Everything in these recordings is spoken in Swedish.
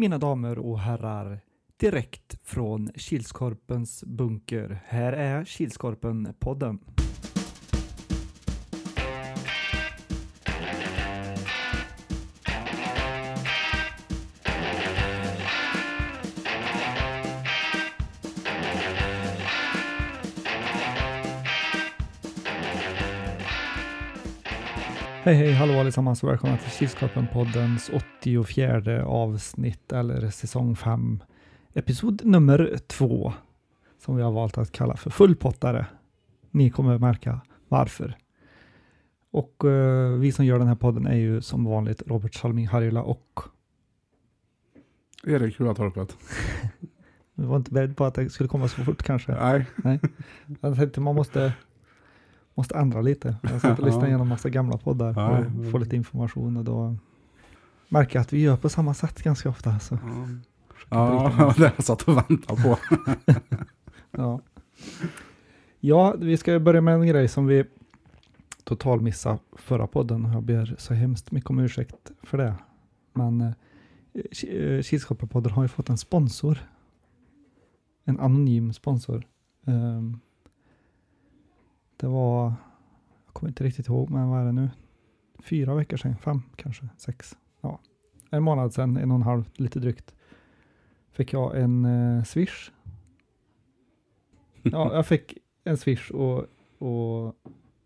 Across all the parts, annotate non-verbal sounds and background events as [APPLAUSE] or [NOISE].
Mina damer och herrar, direkt från Kilskorpens bunker. Här är Kilskorpen-podden. Hej hej, hallå allesammans och välkomna till Kilskorpen-poddens 84 avsnitt eller säsong 5. Episod nummer 2 som vi har valt att kalla för fullpottare. Ni kommer märka varför. Och eh, vi som gör den här podden är ju som vanligt Robert Salming Harjula och Erik Hulatorpet. vi [LAUGHS] var inte beredd på att det skulle komma så fort kanske. Nej. Jag tänkte man måste, måste ändra lite. Jag satt och lyssnade Ja. igenom massa gamla poddar Ja. och få lite information och då märker jag att vi gör på samma sätt ganska ofta. Så. Ja, [LAUGHS] det var det jag satt och väntade på. [LAUGHS] Ja. ja, vi ska börja med en grej som vi total missade förra podden. Jag ber så hemskt mycket om ursäkt för det. Men eh, eh, Kilskorpapodden har ju fått en sponsor. En anonym sponsor. Ehm, det var, jag kommer inte riktigt ihåg, men vad är det nu? Fyra veckor sedan, fem kanske, sex. Ja, en månad sedan, en och en halv, lite drygt. Fick jag en eh, swish Ja, jag fick en swish och, och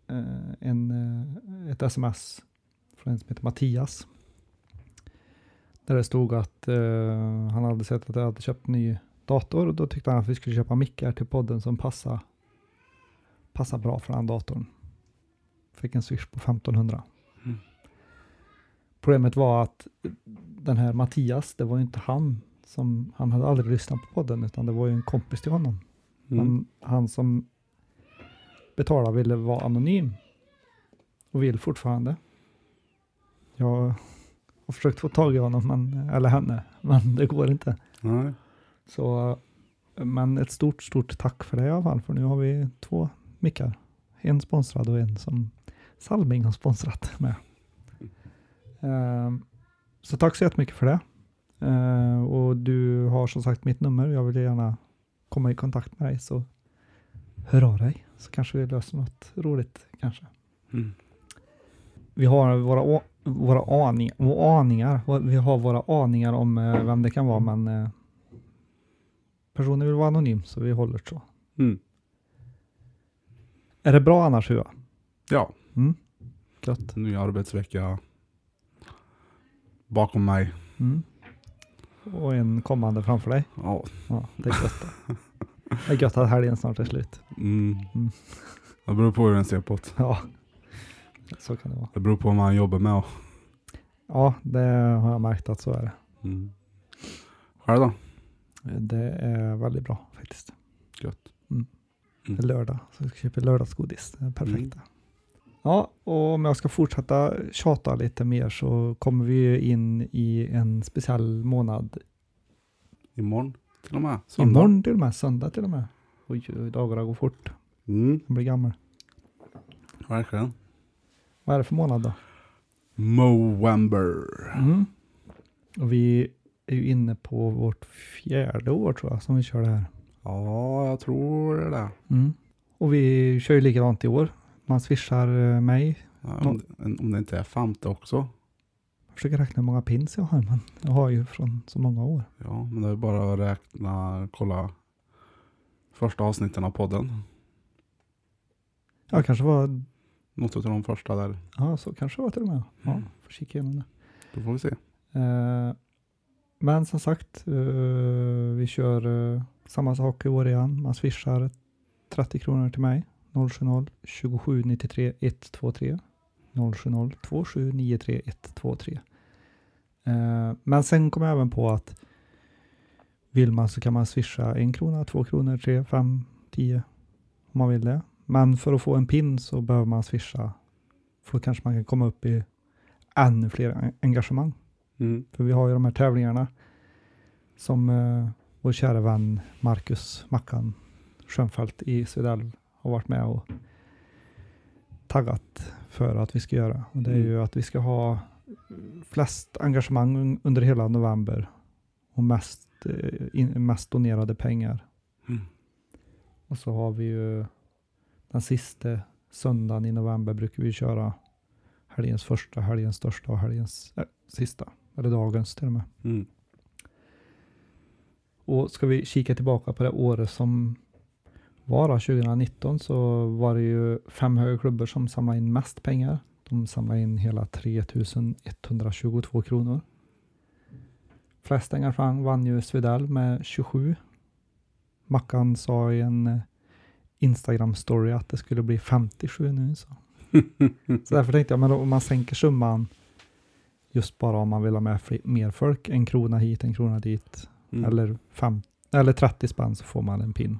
eh, en, eh, ett sms från en som heter Mattias. Där det stod att eh, han hade sett att jag hade köpt en ny dator och då tyckte han att vi skulle köpa mickar till podden som passar, passar bra för den datorn. Fick en swish på 1500. Mm. Problemet var att den här Mattias, det var ju inte han som, han hade aldrig lyssnat på podden utan det var ju en kompis till honom. Mm. Men han som betalade ville vara anonym. Och vill fortfarande. Jag har försökt få tag i honom, men, eller henne, men det går inte. Nej. Så, men ett stort, stort tack för det i alla fall, för nu har vi två mickar. En sponsrad och en som Salming har sponsrat med. Ehm, så tack så jättemycket för det. Ehm, och du har som sagt mitt nummer. Jag vill gärna komma i kontakt med dig, så hör av dig. Så kanske vi löser något roligt kanske. Mm. Vi har våra, våra aning, aningar. Vi har våra aningar om eh, vem det kan vara, men eh, personen vill vara anonym, så vi håller så. Mm. Är det bra annars, Hua? Ja, Mm? Gött. ny arbetsvecka bakom mig. Mm. Och en kommande framför dig. Ja. Ja, det är gött. det är gött att helgen snart är slut. Mm. Mm. Det beror på hur den ser på det. Ja, så kan det vara. Det beror på vad man jobbar med. och- Ja, det har jag märkt att så är det. Mm. Själv då? Det är väldigt bra faktiskt. Gött. Mm. Mm. Lördag, så jag ska köpa lördagsgodis. Det är perfekt. Mm. Ja, och om jag ska fortsätta tjata lite mer så kommer vi in i en speciell månad. Imorgon till och med. Söndag. Imorgon till och med, söndag till och med. Oj, dagarna går fort. Mm. Jag blir gammal. Verkligen. Vad är det för månad då? Movember. Mm. Och vi är ju inne på vårt fjärde år tror jag som vi kör det här. Ja, jag tror det. Mm. Och vi kör ju likadant i år. Man swishar eh, mig. Ja, om, det- om det inte är femte också. Jag försöker räkna hur många pins jag har, men jag har ju från så många år. Ja, men det är bara att räkna, kolla första avsnitten av podden. Ja, kanske var, Något av de första där. ja så kanske var till och med. Ja, Mm. får kika igenom det. Då får vi se. Eh, men som sagt, uh, vi kör uh, samma sak i år igen. Man swishar 30 kronor till mig. 070 27 93 123. 070 27 93 123. Uh, men sen kom jag även på att vill man så kan man swisha en krona, två kronor, tre, fem, tio om man vill det. Men för att få en pin så behöver man swisha för då kanske man kan komma upp i ännu fler engagemang. Mm. För vi har ju de här tävlingarna som eh, vår kära vän Marcus Mackan Schönfeldt i Svedälv har varit med och taggat för att vi ska göra. Och det är Mm. ju att vi ska ha flest engagemang un- under hela november och mest, eh, in, mest donerade pengar. Mm. Och så har vi ju den sista söndagen i november brukar vi köra helgens första, helgens största och helgens äh, sista. Eller dagens till och med. Mm. Och ska vi kika tillbaka på det året som var då, 2019 så var det ju fem höga klubbor som samlade in mest pengar. De samlade in hela 3122 kronor. Flest engagemang vann ju Svedal med 27. Mackan sa i en eh, Instagram-story att det skulle bli 57 nu. Så. [LAUGHS] så därför tänkte jag, men då, om man sänker summan just bara om man vill ha med mer folk, en krona hit, en krona dit, Mm. eller, fem, eller 30 spänn så får man en pin.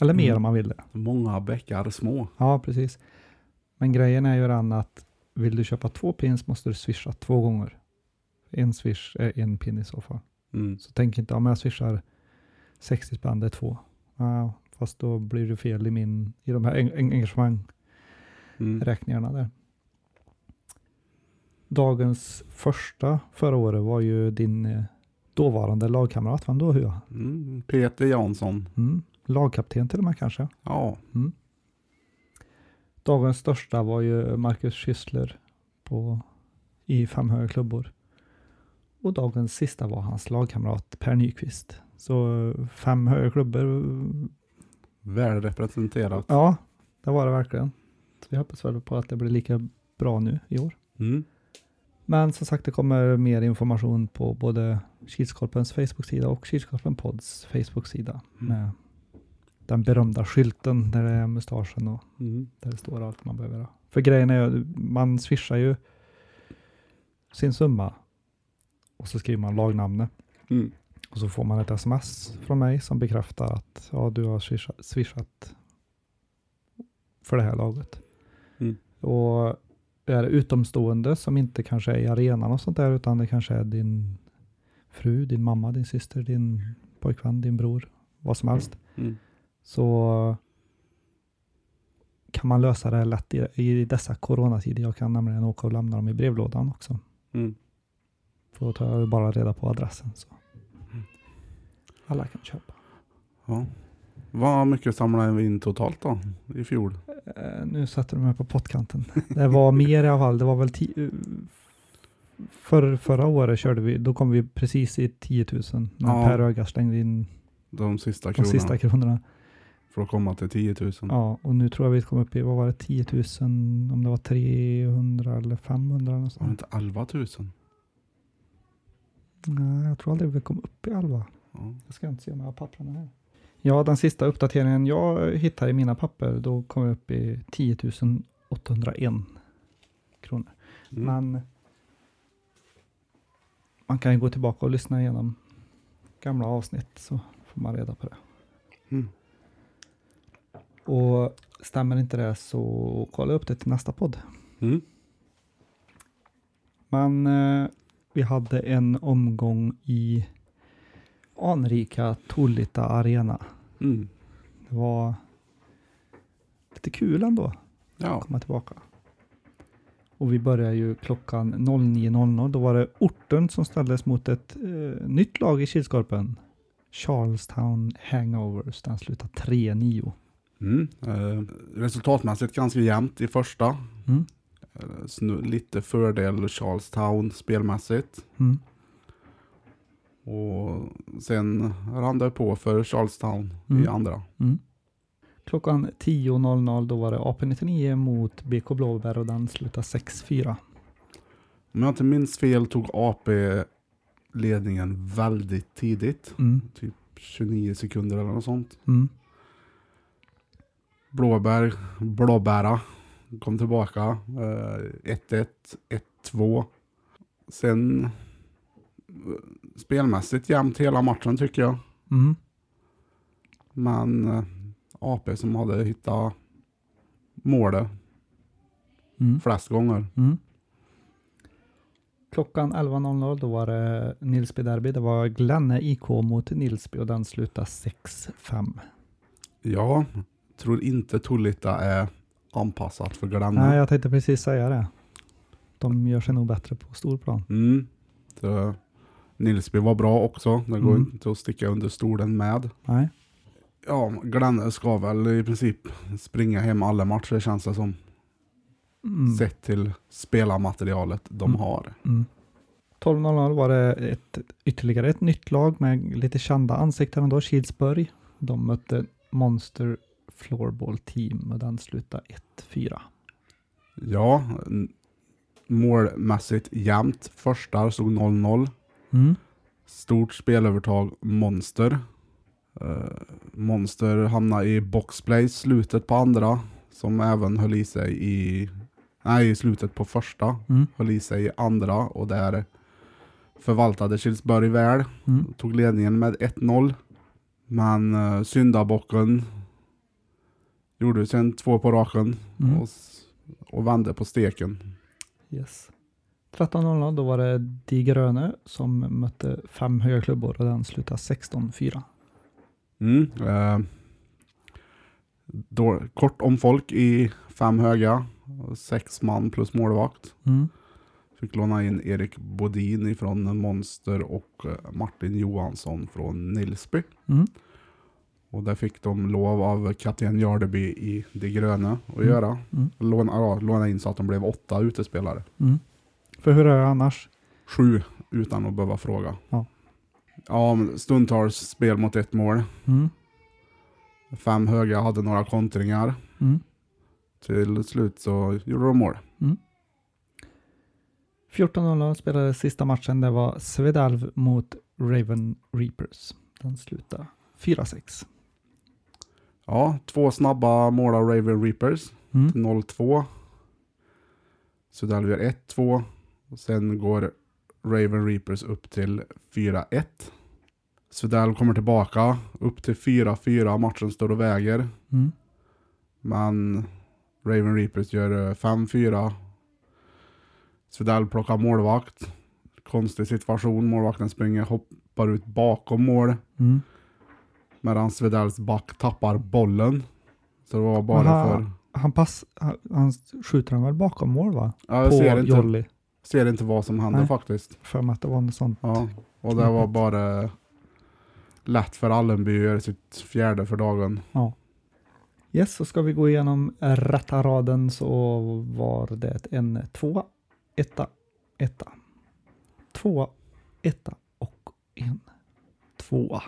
Eller mer Mm. om man vill det. Många bäckar små. Ja, precis. Men grejen är ju den att vill du köpa två pins måste du swisha två gånger. En swish är en pin i så fall. Mm. Så tänk inte, om jag swishar 60 spänn, det är två. Ja, fast då blir det fel i min, i de här en- en- engagemangräkningarna Mm. där. Dagens första förra året var ju din eh, dåvarande lagkamrat, vem då Hua? Mm. Peter Jansson. Mm. Lagkapten till och med kanske. Ja. Mm. Dagens största var ju Marcus Schüssler på, i fem höga klubbor. Och dagens sista var hans lagkamrat Per Nyqvist. Så fem höga klubbor. Väl representerat. Ja, det var det verkligen. Så vi hoppas väl på att det blir lika bra nu i år. Mm. Men som sagt, det kommer mer information på både Kilskorpens Facebook-sida och Kilskorpen Pods Facebook-sida. Mm. Med den berömda skylten där det är mustaschen och Mm. där det står allt man behöver ha. För grejen är ju, man swishar ju sin summa och så skriver man lagnamnet Mm. och så får man ett sms från mig som bekräftar att ja, du har swishat, swishat för det här laget. Mm. Och är utomstående som inte kanske är i arenan och sånt där utan det kanske är din fru, din mamma, din syster, din pojkvän, din bror, vad som helst Mm. så kan man lösa det lätt i, i dessa coronatider. Jag kan nämligen åka och lämna dem i brevlådan också. Mm. För då tar jag bara reda på adressen. Så. Mm. Alla kan köpa. Ja. Vad mycket samlade vi in totalt då i fjol? Eh, nu sätter du mig på pottkanten. Det var mer i alla fall. Det var väl eh, för, förra året körde vi, då kom vi precis i 10 000 när Ja. Per Öga slängde in De sista de kronorna. sista kronorna. För att komma till 10 000. Ja, och nu tror jag vi kom upp i, vad var det, 10 000, om det var 300 eller 500 eller något Var det inte 11 000? Nej, jag tror aldrig vi kom upp i 11. Ja. Jag ska inte se om jag har papperna här. Ja, den sista uppdateringen jag hittade i mina papper, då kom jag upp i 10 801 kronor. Mm. Men man kan ju gå tillbaka och lyssna igenom gamla avsnitt så får man reda på det. Mm. Och stämmer inte det så kolla upp det till nästa podd. Mm. Men eh, vi hade en omgång i anrika Tullita Arena. Mm. Det var lite kul ändå att Ja. komma tillbaka. Och vi började ju klockan 09.00. Då var det orten som ställdes mot ett eh, nytt lag i Kilskorpen. Charlestown Hangovers. Den slutade 3-9. Mm. Eh, resultatmässigt ganska jämnt i första. Mm. Eh, lite fördel Charlestown spelmässigt. Mm. Och sen rann det på för Charlestown i Mm. andra. Mm. Klockan 10.00 då var det AP99 mot BK Blåbär och den slutade 6-4. Om jag inte minns fel tog AP ledningen väldigt tidigt. Mm. 29 sekunder eller något sånt. Mm. Blåbär, Blåbära kom tillbaka. Eh, 1-1, 1-2. Sen eh, spelmässigt jämnt hela matchen tycker jag. Mm. Men eh, AP som hade hittat målet Mm. flest gånger. Mm. Klockan 11.00 då var det Nilsby Derby. Det var Glenne IK mot Nilsby och den slutade 6-5. Ja, tror inte Tullita är anpassat för Glenna. Nej, jag tänkte precis säga det. De gör sig nog bättre på storplan. Mm. Så Nilsby var bra också. Det går Mm. inte att sticka under stolen med. Nej. Ja, Glenne ska väl i princip springa hem alla matcher känns det som. Mm. Sett till spelarmaterialet de Mm. har. Mm. 12.00 var det ett, ytterligare ett nytt lag med lite kända ansikten ändå, Kilsburg. De mötte Monster Floorball Team och den slutade 1-4. Ja, målmässigt jämnt. Första stod 0-0. Mm. Stort spelövertag Monster. Eh, Monster hamnade i boxplay slutet på andra. Som även höll i sig i... Nej, i slutet på första. Mm. Höll i sig i andra och där förvaltade Kilsberg väl. Mm. Tog ledningen med 1-0. Men uh, syndabocken gjorde sen två på raken Mm. och, och vände på steken. Yes. 13.00 då var det De Gröne som mötte fem höga klubbor och den slutade 16-4. Mm. eh, då, kort om folk i fem höga. Sex man plus målvakt. Mm. Fick låna in Erik Bodin ifrån Monster och eh, Martin Johansson från Nilsby. Mm. Och där fick de lov av kapten Jardeby i De Gröne att Mm. göra. Mm. Låna, ja, låna in så att de blev åtta utespelare. Mm. För hur är det annars? Sju utan att behöva fråga. Ja. Ja, stundtals spel mot ett mål. Mm. Fem höga hade några kontringar. Mm. Till slut så gjorde de mål. 14.00 spelades sista matchen. Det var Svedalv mot Raven Reapers. Den slutade 4-6. Ja, två snabba mål av Raven Reapers. Mm. 0-2. Sudal gör 1-2. Sen går Raven Reapers upp till 4-1. Svedal kommer tillbaka upp till 4-4. Matchen står och väger. Mm. Men Raven Reapers gör eh, 5-4. Svedal plockar målvakt. Konstig situation. Målvakten springer, hoppar ut bakom mål. Mm. Medan Svedals back tappar bollen. Så det var bara Aha. för... Han, pass, han, han skjuter den väl bakom mål va? Ja, jag På ser inte, Jolly. Ser inte vad som händer Nej. faktiskt. För mig att det var något sånt. Ja, och det var bara lätt för Allenby att göra sitt fjärde för dagen. Yes, så ska vi gå igenom rätta raden så var det en tvåa, etta, etta, tvåa, etta och en tvåa.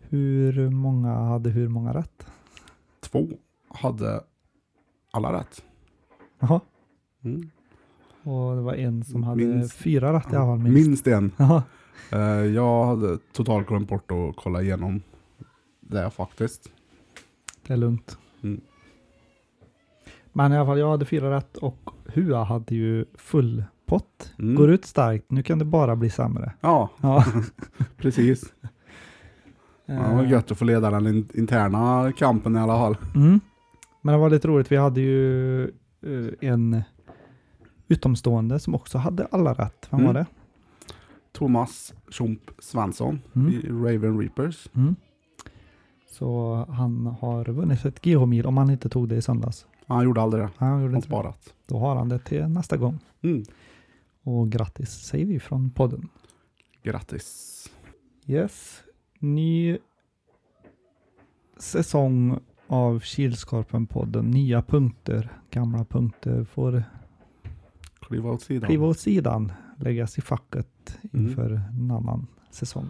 Hur många hade hur många rätt? Två hade alla rätt. Jaha, Mm. Och det var en som hade Minst. fyra i alla. Minst. Minst en. Eh, jag hade totalt glömt bort att kolla igenom det faktiskt. det är lugnt. Mm. Men i alla fall, jag hade fyra rätt och Hua hade ju full pott. Mm. Går ut starkt, nu kan det bara bli sämre. Ja, Ja. [LAUGHS] precis. [LAUGHS] Ja, det var gött att få leda den in- interna kampen i alla fall. Mm. Men det var lite roligt, vi hade ju eh, en utomstående som också hade alla rätt. Vem Mm. var det? Thomas Tjomp Svensson Mm. i Raven Reapers. Mm. Så han har vunnit ett GH-mil om han inte tog det i söndags. Han gjorde aldrig det. Han gjorde Han inte det. sparat. Då har han det till nästa gång. Mm. Och grattis säger vi från podden. Grattis. Yes. Ny säsong av Kilskorpen-podden. Nya punkter. Gamla punkter får Kliva åt sidan. kliva åt sidan. Läggas i facket Mm. inför en annan säsong.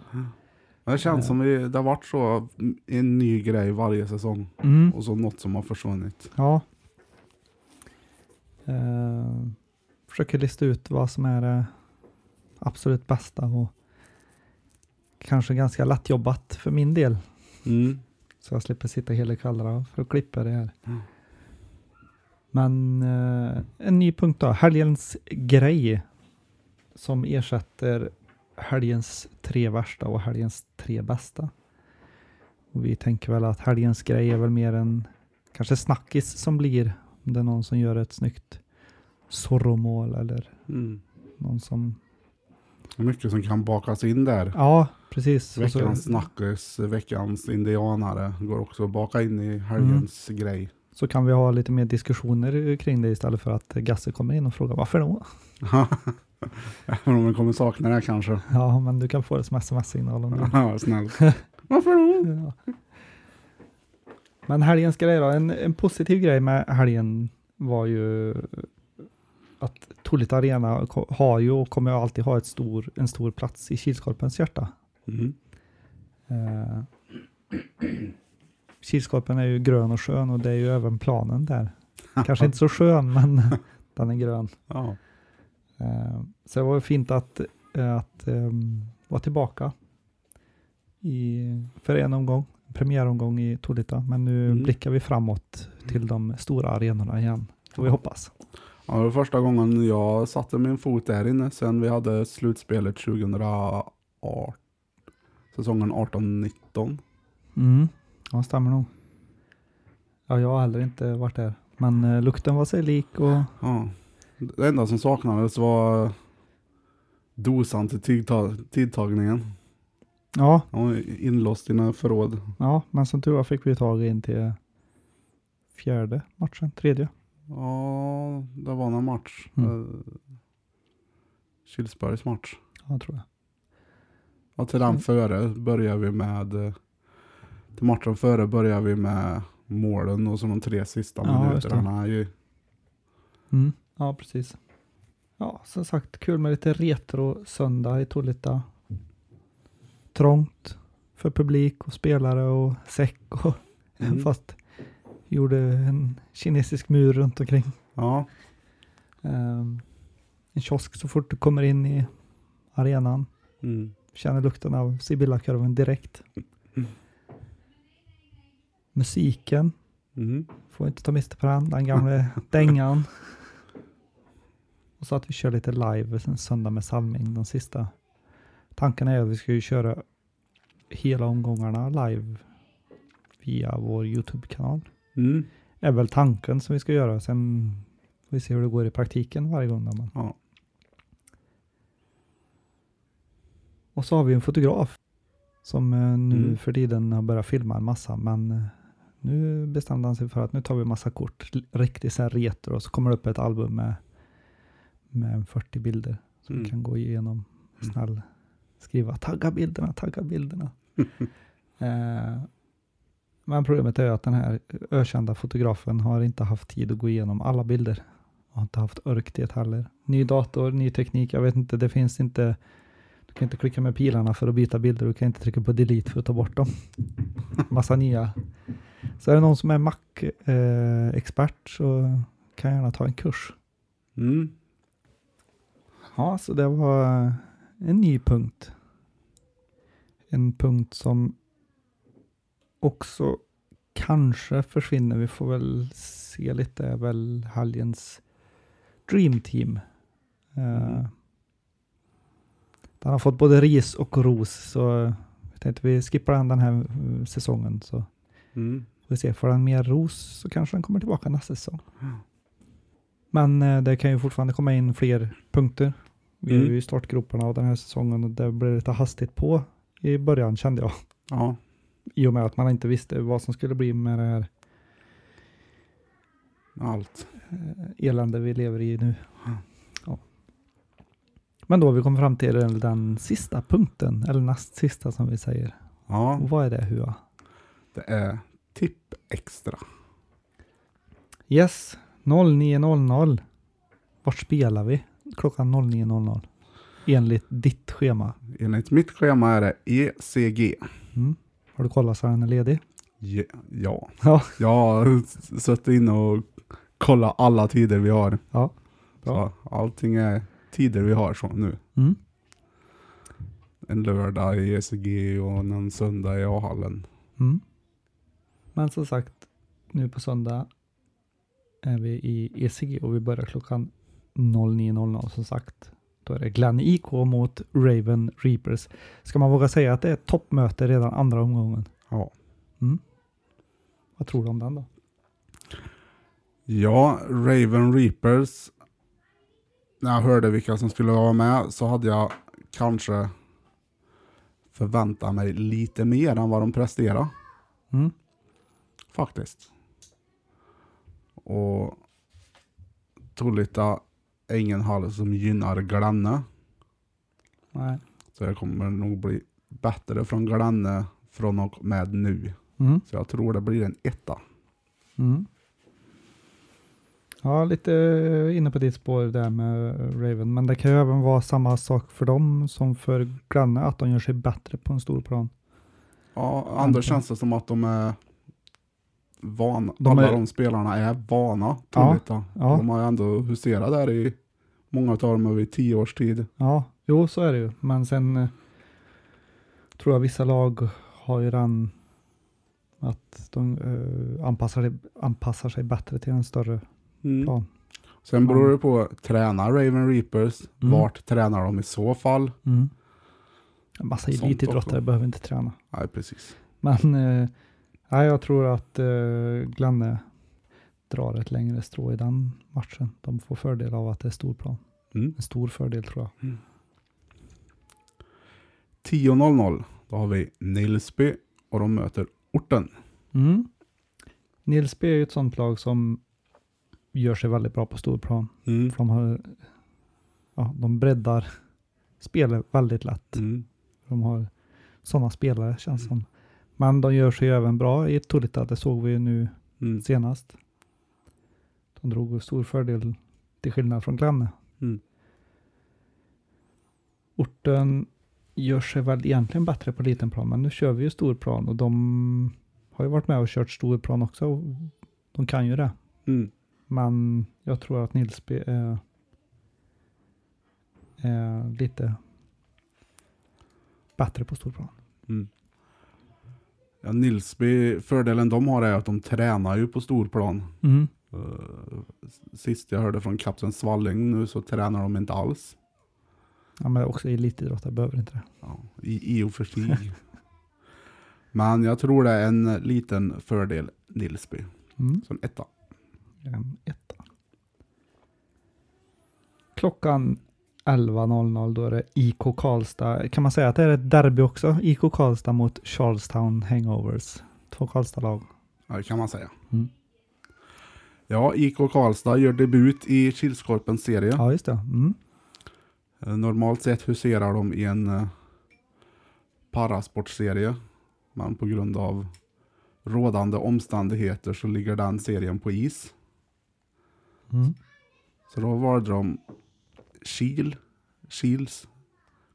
Det känns Eh. som vi, det har varit så en ny grej varje säsong. Mm. Och så något som har försvunnit. Ja. Eh, försöker lista ut vad som är det absolut bästa och kanske ganska lättjobbat för min del. Mm. Så jag slipper sitta hela kvällarna för att klippa det här. Mm. Men eh, en ny punkt då. Helgens grej. Som ersätter helgens tre värsta och helgens tre bästa. Och vi tänker väl att helgens grej är väl mer en kanske snackis som blir. Om det är någon som gör ett snyggt Zorro-mål eller Mm. någon som... Mycket som kan bakas in där. Ja, precis. Och så- Veckans snackis, veckans indianare går också att baka in i helgens Mm. grej. Så kan vi ha lite mer diskussioner kring det istället för att Gasse kommer in och frågar varför då? [LAUGHS] Även om jag kommer sakna det kanske. Ja, men du kan få det som sms-signal om du. [LAUGHS] Ja, snällt. Varför då? [LAUGHS] Ja. Men helgens grej då, en, en positiv grej med helgen var ju att Tullit Arena har ju och kommer alltid ha ett stor, en stor plats i Kilskorpens hjärta. Mm. Eh, Kilskorpen är ju grön och skön och det är ju även planen där. [LAUGHS] Kanske inte så skön, men [LAUGHS] den är grön. Ja. Eh, så det var fint att, att ehm, vara tillbaka i, för en omgång, premiäromgång i Tolita. Men nu Mm. blickar vi framåt till de stora arenorna igen, får vi hoppas. Ja, det var första gången jag satte min fot där inne sen vi hade slutspelet 2018. Säsongen 18-19. Mm. Ja, stämmer nog. Ja, jag har heller inte varit där. Men eh, lukten var sig lik och Ja. Det enda som saknades var dosan till tidta- tidtagningen. ja, Han var inlåst i några förråd. ja, men som tur var fick vi tag in till fjärde matchen, tredje. Ja, det var någon match. Mm. Eh, Kilsbergs match. Ja, tror jag. Och till den Mm. före börjar vi med, eh, till matchen före börjar vi med målen och så de tre sista Ja, minuterna. Ju, Mm. Ja, precis. Ja, som sagt, kul med lite retro söndag i Tolita. Trångt för publik och spelare och säck och Mm. [LAUGHS] fast gjorde en kinesisk mur runt omkring. ja, Ehm, en kiosk så fort du kommer in i arenan. mm. Känner lukten av Sibylla-korven direkt. Mm. [LAUGHS] Musiken, Mm. får inte ta miste på den, den gamla [LAUGHS] dängan. Och så att vi kör lite live en söndag med Salming, de sista. Tanken är att vi ska ju köra hela omgångarna live via vår YouTube-kanal. Mm. är väl tanken som vi ska göra. Sen får vi se hur det går i praktiken varje gång. Då. Ja. Och så har vi en fotograf som eh, nu Mm. för tiden har börjat filma en massa. Men eh, nu bestämde han sig för att nu tar vi massa kort. Riktigt så retro. Och så kommer det upp ett album med, med 40 bilder. Som Mm. vi kan gå igenom. Snäll skriva tagga bilderna, tagga bilderna. [LAUGHS] eh, men problemet är att den här ökända fotografen har inte haft tid att gå igenom alla bilder. Och har inte haft ork det heller. Ny dator, ny teknik, jag vet inte, det finns inte du kan inte klicka med pilarna för att byta bilder, du kan inte trycka på delete för att ta bort dem. [LAUGHS] Massa nya. Så är det någon som är Mac-expert så kan jag gärna ta en kurs. Mm. Ja, så det var en ny punkt. En punkt som också kanske försvinner. Vi får väl se lite. är väl helgens Dream Team. Eh, Mm. Den har fått både ris och ros. Så jag tänkte vi skippar den den här eh, säsongen. Så Mm. Vi se. Får den mer ros så kanske den kommer tillbaka nästa säsong. Men eh, det kan ju fortfarande komma in fler punkter. Vi är Mm. ju i startgroparna av den här säsongen och det blev lite hastigt på i början kände jag. Ja. I och med att man inte visste vad som skulle bli med det här Allt. eh, elände vi lever i nu. Ja. Men då har vi kommit fram till den, den sista punkten, eller näst sista som vi säger. Ja, Och vad är det Hua? det är tipp extra. Yes, 09.00. Vart spelar vi klockan 09.00? Enligt ditt schema. Enligt mitt schema är det ECG. Mm. Har du kollat så den är ledig? Ja. ja. Ja. Jag har suttit inne och kollat alla tider vi har. Ja. Bra. Så allting är tider vi har så nu. Mm. En lördag i ECG och en söndag i A-hallen. Mm. Men som sagt, nu på söndag är vi i ECG och vi börjar klockan 09.00 som sagt. Då är det Glenn IK mot Raven Reapers. Ska man våga säga att det är ett toppmöte redan andra omgången? Ja. Mm. Vad tror du om den då? Ja, Raven Reapers. När jag hörde vilka som skulle vara med så hade jag kanske förväntat mig lite mer än vad de presterade. Mm. Faktiskt. Och Tolita är ingen hall som gynnar Glenne. Nej. Så det kommer nog bli bättre från Glenne från och med nu. Mm. Så jag tror det blir en etta. Mm. Ja, lite inne på ditt spår där med Raven, men det kan ju även vara samma sak för dem som för Granne, att de gör sig bättre på en stor plan. Ja, andra Antar. känns det som att de är vana. De Alla är- de spelarna är vana. Då. ja. De har ju ändå huserat där i många av dem över tio års tid. Ja, jo så är det ju, men sen eh, tror jag vissa lag har ju den att de eh, anpassar, sig, anpassar sig bättre till en större Mm. plan. Sen beror det på, tränar Raven Reapers? Mm. Vart tränar de i så fall? Mm. En massa elitidrottare behöver inte träna. Nej, precis. Men eh, nej, jag tror att eh, Glenne drar ett längre strå i den matchen. De får fördel av att det är stor plan. Mm. En stor fördel tror jag. 10.00, då har vi Nilsby och de möter Orten. Mm. Nilsby är ju ett sånt lag som gör sig väldigt bra på stor plan. Mm. För de, har, ja, de breddar spelet väldigt lätt. Mm. De har sådana spelare känns det som. Men de gör sig även bra i Tulita. Det såg vi ju nu Mm. senast. De drog stor fördel till skillnad från Glenne. Mm. Orten gör sig väl egentligen bättre på liten plan, men nu kör vi ju stor plan och de har ju varit med och kört stor plan också. De kan ju det. Mm. Men jag tror att Nilsby är, är lite bättre på stor plan. Mm. Ja, Nilsby, fördelen de har är att de tränar ju på storplan. Mm. Uh, sist jag hörde från kapten Svalling nu så tränar de inte alls. Ja, men också elitidrottare behöver inte det. Ja, i, I och för sig. [LAUGHS] Men jag tror det är en liten fördel Nilsby. Mm. En etta. En etta. Klockan 11.00 då är det IK Karlstad. Kan man säga att det är ett derby också? IK Karlstad mot Charlestown Hangovers. Två Karlstad-lag. Ja, det kan man säga. Mm. Ja, IK Karlstad gör debut i Kilskorpens serie. Ja, just det. Mm. Eh, Normalt sett huserar de i en eh, parasportserie. Men på grund av rådande omständigheter så ligger den serien på is. Mm. Så då valde de Kil, Kils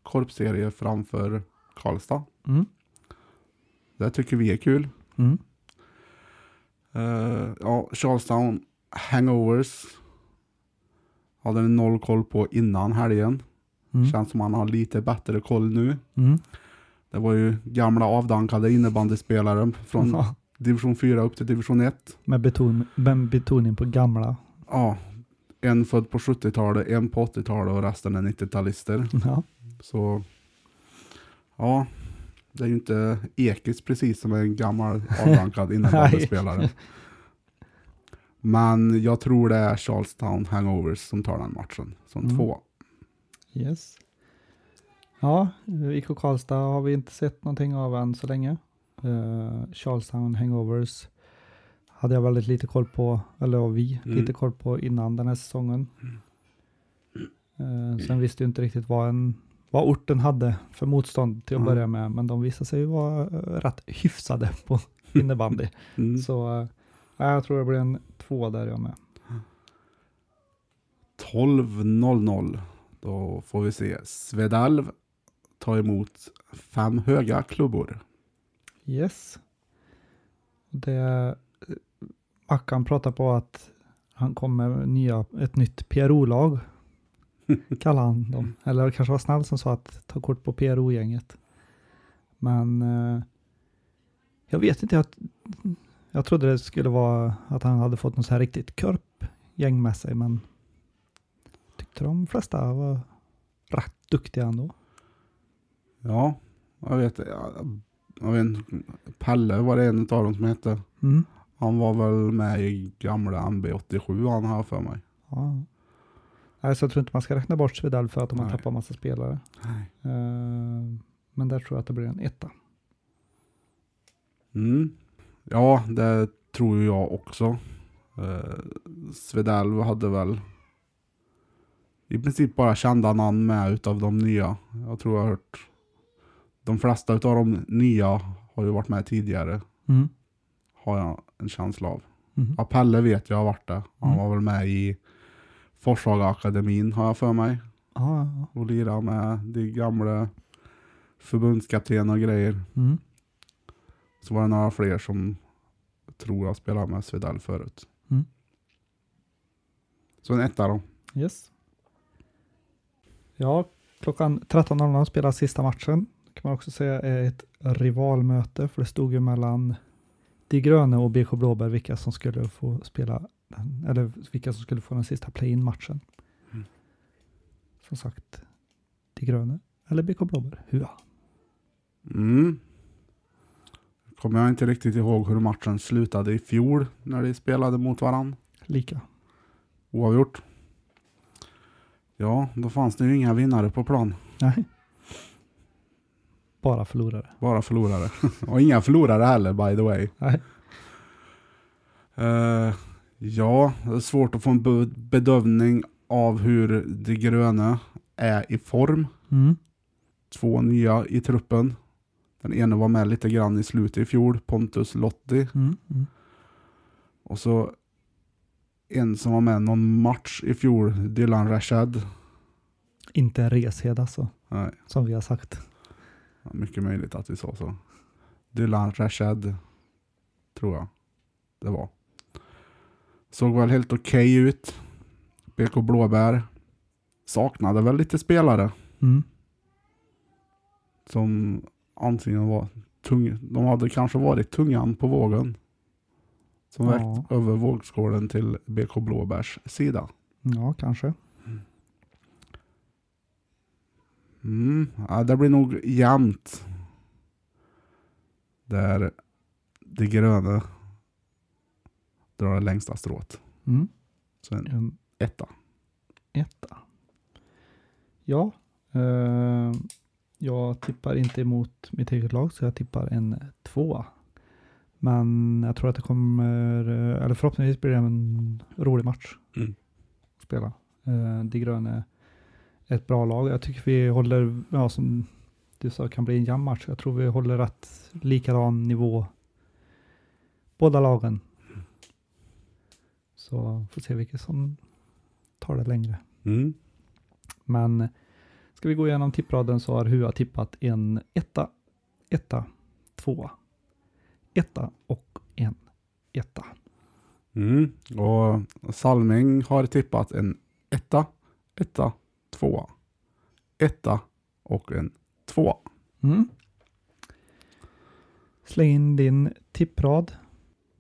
korpserie framför Karlstad. Mm. Det tycker vi är kul. Mm. Eh, ja, Charlestown Hangovers hade en noll koll på innan helgen. Mm. Känns som han har lite bättre koll nu. Mm. Det var ju gamla avdankade innebandyspelare från division 4 upp till division 1. med, beton, med betoning på gamla. Ja, en född på 70-talet, en på 80-talet och resten är 90-talister. Ja. Så ja, det är ju inte Ekis precis som en gammal avdankad [LAUGHS] innebandyspelare. Men jag tror det är Charlestown Hangovers som tar den matchen som Mm. två. Yes. Ja, IK Karlstad har vi inte sett någonting av än så länge. Uh, Charlestown Hangovers hade jag väldigt lite koll på, eller vi Mm. lite koll på innan den här säsongen. Eh, sen visste jag inte riktigt vad, en, vad orten hade för motstånd till att Mm. börja med, men de visade sig vara eh, rätt hyfsade på [LAUGHS] innebandy. Mm. Så eh, ja, jag tror det blir en två där jag med. 12.00. Då får vi se Svedalv ta emot fem höga klubbor. Yes. Det, Mackan pratar på att han kommer med nya, ett nytt PRO-lag. [LAUGHS] Kallar han dem. Eller det kanske var snäll som sa att ta kort på PRO-gänget. Men eh, jag vet inte. Jag, jag trodde det skulle vara att han hade fått något så här riktigt körp-gäng med sig. Men tyckte de flesta var rätt duktiga ändå. Ja, jag vet. Jag, jag vet Pelle var det en av dem som hette. Mm. Han var väl med i gamla MB87 han har för mig. Ja. Nej, så jag tror inte man ska räkna bort Svedal för att de har Nej. tappat massa spelare. Nej. Eh, men där tror jag att det blir en etta. Mm. Ja, det tror jag också. Uh, Svedalv hade väl i princip bara kända namn med utav de nya. Jag tror jag har hört de flesta utav de nya har ju varit med tidigare. Mm. Har jag en känsla av. Mm. Ja, Pelle vet jag har varit det. Han Mm. var väl med i Forshaga akademin har jag för mig. Ja, ja, ja. Och lirade med de gamla förbundskapten och grejer. Mm. Så var det några fler som tror jag spelade med Svedell förut. Mm. Så en etta då. Yes. Ja, klockan 13.00 spelas sista matchen. kan man också säga är ett rivalmöte, för det stod ju mellan De gröna och BK Blåbär vilka som skulle få spela, eller vilka som skulle få den sista play-in-matchen. Mm. Som sagt, De gröna eller BK Blåbär, hua. Mm. Kommer jag inte riktigt ihåg hur matchen slutade i fjol när de spelade mot varann. Lika. Oavgjort. Ja, då fanns det ju inga vinnare på plan. Nej. Bara förlorare. Bara förlorare. [LAUGHS] Och inga förlorare heller by the way. Nej. Eh, ja, det är svårt att få en be- bedömning av hur de gröna är i form. Mm. Två nya i truppen. Den ena var med lite grann i slutet i fjol, Pontus Lotti. Mm. Mm. Och så en som var med någon match i fjol, Dylan Rashad. Inte en reshed alltså, Nej, som vi har sagt. Mycket möjligt att vi sa så. Dylan Rashad, tror jag det var. Såg väl helt okej ut. BK Blåbär. Saknade väl lite spelare Mm. som antingen var tung, de hade kanske varit tungan på vågen. Som Ja. vägt över vågskålen till BK Blåbärs sida. Ja, kanske. Mm, ja, det blir nog jämnt. Där det gröna drar det längsta strået. Mm. Så en En etta. etta. Ja, eh, jag tippar inte emot mitt eget lag så jag tippar en tvåa. Men jag tror att det kommer, eh, eller förhoppningsvis blir det en rolig match Mm. att spela. Eh, De gröna ett bra lag. Jag tycker vi håller, ja som du sa, kan bli en jämn match. Jag tror vi håller rätt likadan nivå båda lagen. Så får se vilket som tar det längre. Mm. Men ska vi gå igenom tippraden så har Hua tippat en etta, etta, tvåa, etta och en etta. Mm. Och Salming har tippat en etta, etta, tvåa, etta och en tvåa. Mm. Släng in din tipprad.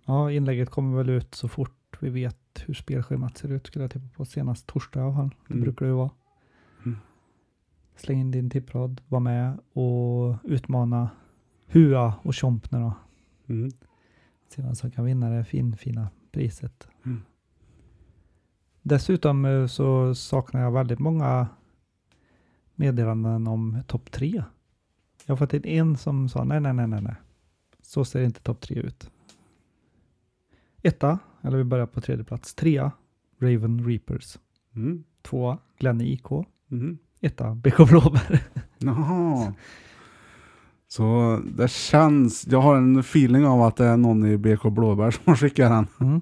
Ja, inlägget kommer väl ut så fort vi vet hur spelschemat ser ut. Skulle jag tippa på senast torsdag i alla fall. Det Mm. brukar det ju vara. Mm. Släng in din tipprad, var med och utmana Hua och Chompner då. Mm. Se vem som kan vinna det fin, fina priset. Mm. Dessutom eh, så saknar jag väldigt många meddelanden om topp tre. Jag har fått in en som sa nej, nej, nej, nej, nej. Så ser inte topp tre ut. Etta, eller vi börjar på tredje plats. Trea, Raven Reapers. Mm. Tvåa, Glenn IK. Mm. Etta, BK Blåbär. [LAUGHS] Jaha. Så det känns, jag har en feeling av att det är någon i BK Blåbär som [LAUGHS] skickar den. Mm.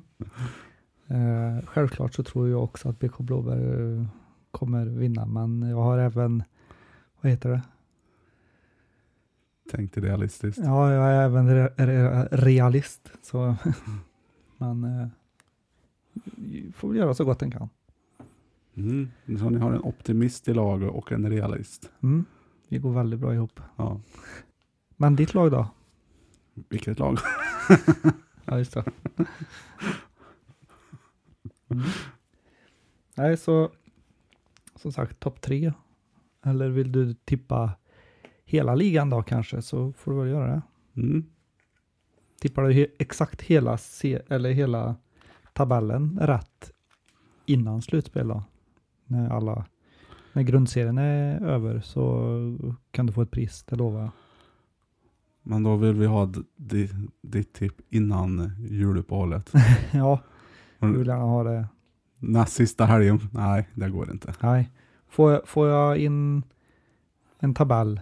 Eh, självklart så tror jag också att BK Blåbär eh, kommer vinna, men jag har även, vad heter det? Tänkte realistiskt. Ja, jag är även re re realist, så [LAUGHS] man eh, får väl göra så gott den kan. Mm. Så ni har en optimist i laget och en realist. Mm. Vi går väldigt bra ihop. Ja. Men ditt lag då? Vilket lag? [LAUGHS] Ja, just det. [LAUGHS] Mm. Nej, så som sagt topp tre. Eller vill du tippa hela ligan då kanske så får du väl göra det. Mm. Tippar du he exakt hela, se eller hela tabellen rätt innan slutspel då? När, alla, när grundserien är över så kan du få ett pris, det lovar jag. Men då vill vi ha ditt tipp innan juluppehållet. [LAUGHS] ja, Mm. du vill gärna ha det Näst sista helgen. Nej, det går inte. Nej. Får jag, får jag in en tabell?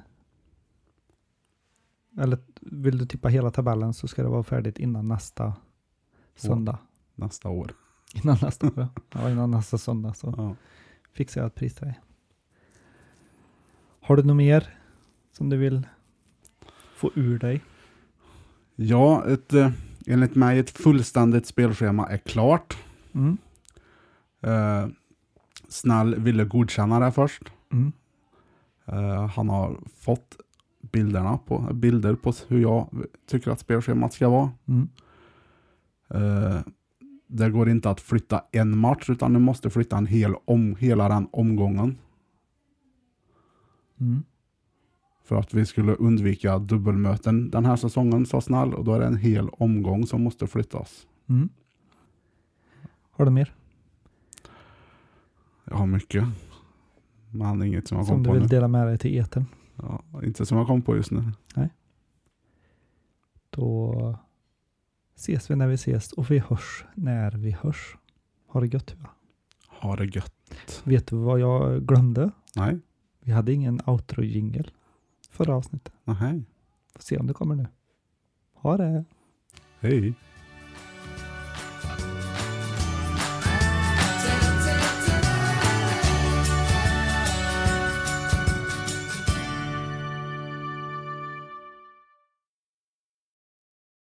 Eller vill du tippa hela tabellen så ska det vara färdigt innan nästa söndag. Nästa år. Innan nästa, ja. [LAUGHS] ja, innan nästa söndag så Ja. fixar jag ett pris till dig. Har du något mer som du vill få ur dig? Ja, ett, eh, enligt mig ett fullständigt spelschema är klart. Mm. Eh, Snäll ville godkänna det först. Mm. Eh, han har fått bilderna på, bilder på hur jag tycker att spelschemat ska vara. Mm. Eh, det går inte att flytta en match utan du måste flytta en hel om, hela den omgången. Mm. För att vi skulle undvika dubbelmöten den här säsongen, sa Snäll. Och då är det en hel omgång som måste flyttas. Mm. Har du mer Jag har mycket. Men inget som jag som kom du på vill nu. dela med dig till etern? Ja, inte som jag kom på just nu. Då ses vi när vi ses och vi hörs när vi hörs. Ha det gött. Va? Ha det gött. Vet du vad jag glömde? Nej, Vi hade ingen outro-jingle förra avsnittet. nej. Får se om det kommer nu. Ha det. Hej.